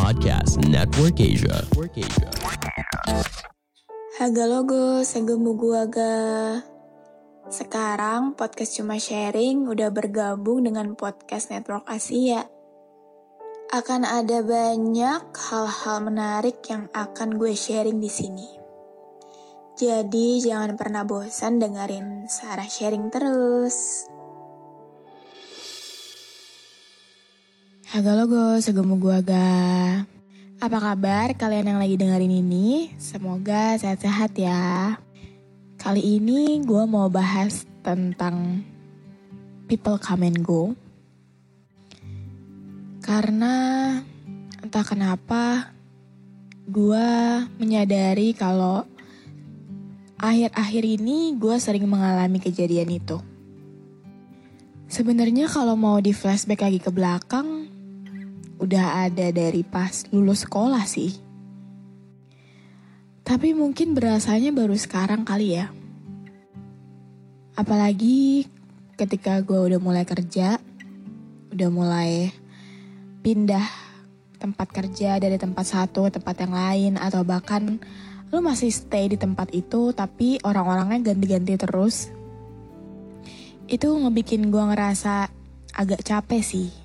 Podcast Network Asia. Network. Haga logo, segemu gua. Sekarang podcast cuma sharing udah bergabung dengan podcast Network Asia. Akan ada banyak hal-hal menarik yang akan gue sharing di sini. Jadi jangan pernah bosan dengerin Sarah sharing terus. Haga logo, segemu gua ga. Apa kabar kalian yang lagi dengerin ini? Semoga sehat-sehat ya. Kali ini gue mau bahas tentang people come and go. Karena entah kenapa gue menyadari kalau akhir-akhir ini gue sering mengalami kejadian itu. Sebenarnya kalau mau di flashback lagi ke belakang, udah ada dari pas lulus sekolah sih. Tapi mungkin berasanya baru sekarang kali ya. Apalagi ketika gue udah mulai kerja, udah mulai pindah tempat kerja dari tempat satu ke tempat yang lain atau bahkan lu masih stay di tempat itu tapi orang-orangnya ganti-ganti terus. Itu ngebikin gue ngerasa agak capek sih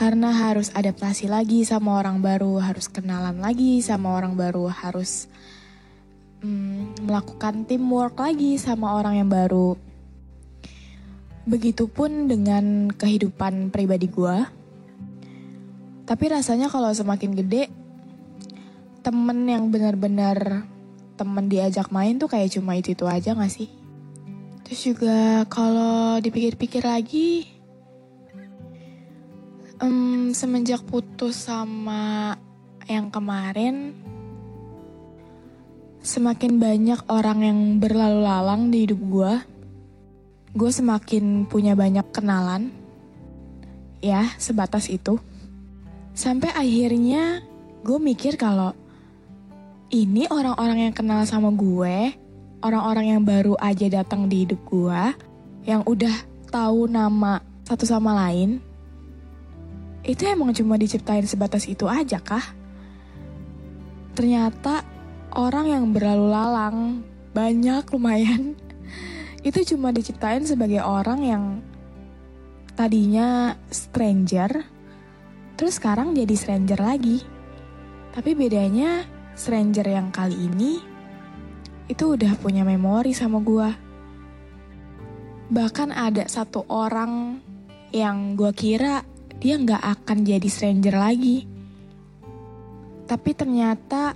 karena harus adaptasi lagi sama orang baru, harus kenalan lagi sama orang baru, harus hmm, melakukan teamwork lagi sama orang yang baru. Begitupun dengan kehidupan pribadi gue. Tapi rasanya kalau semakin gede, temen yang benar-benar temen diajak main tuh kayak cuma itu-itu aja gak sih? Terus juga kalau dipikir-pikir lagi, um, semenjak putus sama yang kemarin, semakin banyak orang yang berlalu lalang di hidup gue. Gue semakin punya banyak kenalan, ya sebatas itu. Sampai akhirnya gue mikir kalau ini orang-orang yang kenal sama gue, orang-orang yang baru aja datang di hidup gue, yang udah tahu nama satu sama lain, itu emang cuma diciptain sebatas itu aja kah? Ternyata orang yang berlalu lalang banyak lumayan itu cuma diciptain sebagai orang yang tadinya stranger terus sekarang jadi stranger lagi. Tapi bedanya stranger yang kali ini itu udah punya memori sama gua. Bahkan ada satu orang yang gua kira dia nggak akan jadi stranger lagi. Tapi ternyata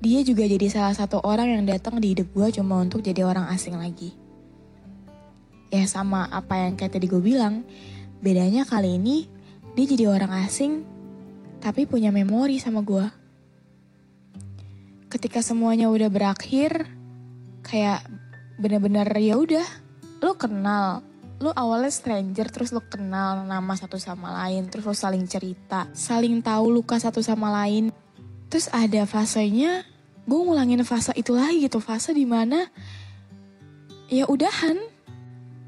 dia juga jadi salah satu orang yang datang di hidup gue cuma untuk jadi orang asing lagi. Ya sama apa yang kayak tadi gue bilang, bedanya kali ini dia jadi orang asing tapi punya memori sama gue. Ketika semuanya udah berakhir, kayak bener-bener ya udah, lo kenal, lu awalnya stranger terus lu kenal nama satu sama lain terus lu saling cerita saling tahu luka satu sama lain. Terus ada fasenya gue ngulangin fase itu lagi gitu fase di mana ya udahan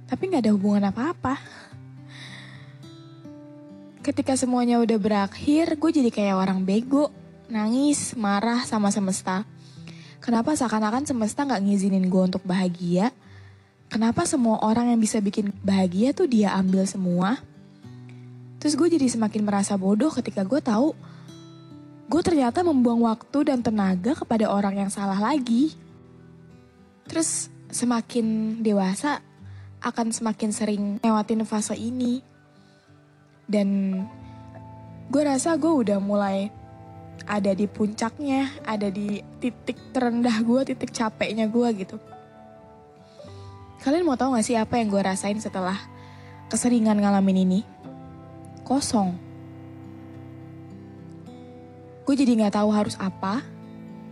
tapi nggak ada hubungan apa-apa. Ketika semuanya udah berakhir gue jadi kayak orang bego nangis marah sama semesta. Kenapa seakan-akan semesta nggak ngizinin gue untuk bahagia kenapa semua orang yang bisa bikin bahagia tuh dia ambil semua? Terus gue jadi semakin merasa bodoh ketika gue tahu gue ternyata membuang waktu dan tenaga kepada orang yang salah lagi. Terus semakin dewasa akan semakin sering lewatin fase ini. Dan gue rasa gue udah mulai ada di puncaknya, ada di titik terendah gue, titik capeknya gue gitu. Kalian mau tahu gak sih apa yang gue rasain setelah keseringan ngalamin ini? Kosong. Gue jadi gak tahu harus apa.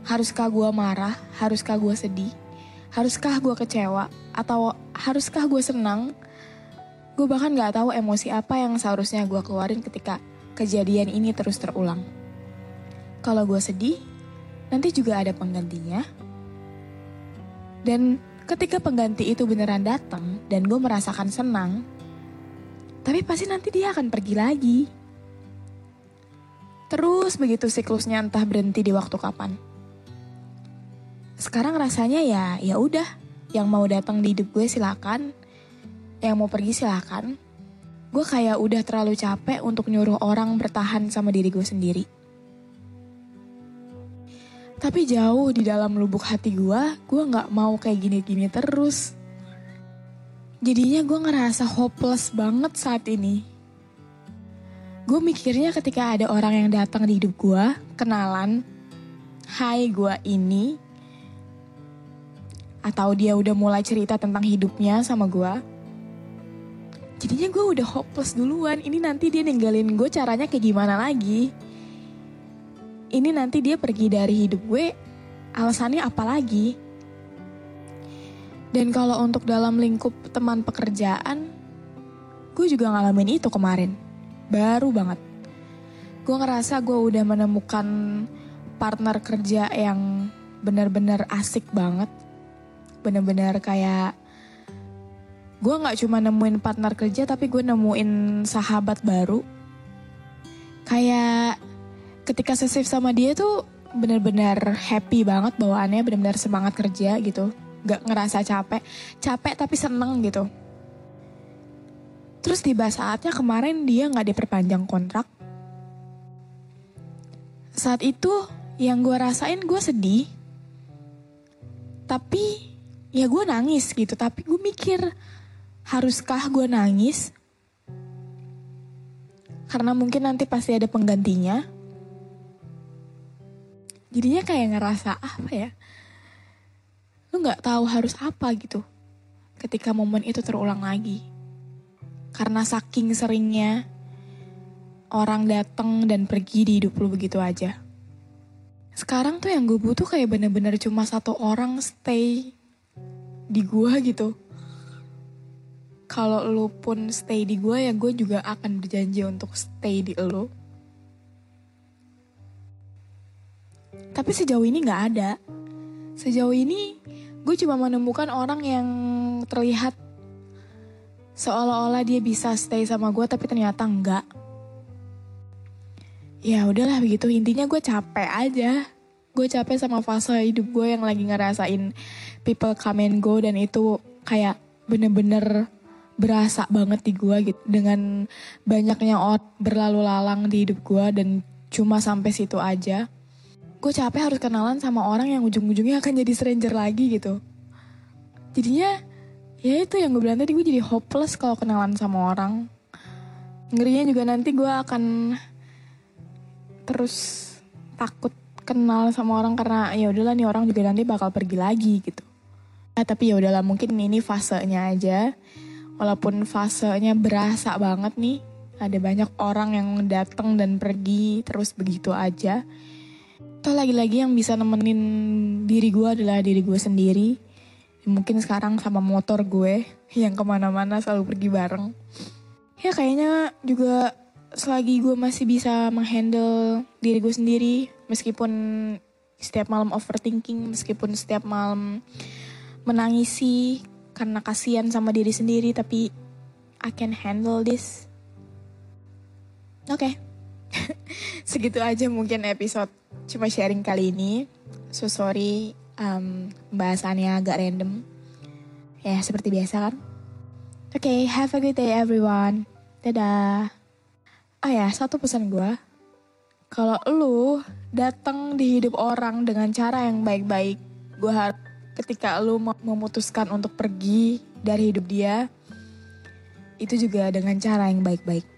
Haruskah gue marah? Haruskah gue sedih? Haruskah gue kecewa? Atau haruskah gue senang? Gue bahkan gak tahu emosi apa yang seharusnya gue keluarin ketika kejadian ini terus terulang. Kalau gue sedih, nanti juga ada penggantinya. Dan ketika pengganti itu beneran datang dan gue merasakan senang, tapi pasti nanti dia akan pergi lagi. Terus begitu siklusnya entah berhenti di waktu kapan. Sekarang rasanya ya ya udah, yang mau datang di hidup gue silakan, yang mau pergi silakan. Gue kayak udah terlalu capek untuk nyuruh orang bertahan sama diri gue sendiri. Tapi jauh di dalam lubuk hati gue, gue gak mau kayak gini-gini terus. Jadinya gue ngerasa hopeless banget saat ini. Gue mikirnya ketika ada orang yang datang di hidup gue, kenalan, hai gue ini, atau dia udah mulai cerita tentang hidupnya sama gue, jadinya gue udah hopeless duluan. Ini nanti dia ninggalin gue caranya kayak gimana lagi? Ini nanti dia pergi dari hidup gue, alasannya apa lagi? Dan kalau untuk dalam lingkup teman pekerjaan, gue juga ngalamin itu kemarin. Baru banget. Gue ngerasa gue udah menemukan partner kerja yang benar-benar asik banget. Bener-bener kayak gue gak cuma nemuin partner kerja tapi gue nemuin sahabat baru. Kayak ketika sesif sama dia tuh bener-bener happy banget bawaannya bener-bener semangat kerja gitu. Gak ngerasa capek. Capek tapi seneng gitu. Terus tiba saatnya kemarin dia gak diperpanjang kontrak. Saat itu yang gue rasain gue sedih. Tapi ya gue nangis gitu. Tapi gue mikir haruskah gue nangis? Karena mungkin nanti pasti ada penggantinya jadinya kayak ngerasa apa ya lu nggak tahu harus apa gitu ketika momen itu terulang lagi. Karena saking seringnya orang datang dan pergi di hidup lu begitu aja. Sekarang tuh yang gue butuh kayak bener-bener cuma satu orang stay di gue gitu. Kalau lu pun stay di gue ya gue juga akan berjanji untuk stay di lu Tapi sejauh ini nggak ada. Sejauh ini gue cuma menemukan orang yang terlihat seolah-olah dia bisa stay sama gue tapi ternyata enggak. Ya udahlah begitu intinya gue capek aja. Gue capek sama fase hidup gue yang lagi ngerasain people come and go dan itu kayak bener-bener berasa banget di gue gitu dengan banyaknya orang berlalu lalang di hidup gue dan cuma sampai situ aja gue capek harus kenalan sama orang yang ujung-ujungnya akan jadi stranger lagi gitu. Jadinya ya itu yang gue bilang tadi gue jadi hopeless kalau kenalan sama orang. Ngerinya juga nanti gue akan terus takut kenal sama orang karena ya udahlah nih orang juga nanti bakal pergi lagi gitu. Nah, tapi ya udahlah mungkin ini fasenya aja. Walaupun fasenya berasa banget nih, ada banyak orang yang datang dan pergi terus begitu aja Toh lagi-lagi yang bisa nemenin diri gue adalah diri gue sendiri. Mungkin sekarang sama motor gue yang ke mana-mana selalu pergi bareng. Ya kayaknya juga selagi gue masih bisa menghandle diri gue sendiri. Meskipun setiap malam overthinking, meskipun setiap malam menangisi karena kasihan sama diri sendiri. Tapi I can handle this. Oke. Okay. Segitu aja mungkin episode cuma sharing kali ini. So sorry um, bahasannya agak random. Ya seperti biasa kan. Oke, okay, have a good day everyone. Dadah. Oh ya, satu pesan gue. Kalau lu datang di hidup orang dengan cara yang baik-baik, gue harap ketika lu memutuskan untuk pergi dari hidup dia, itu juga dengan cara yang baik-baik.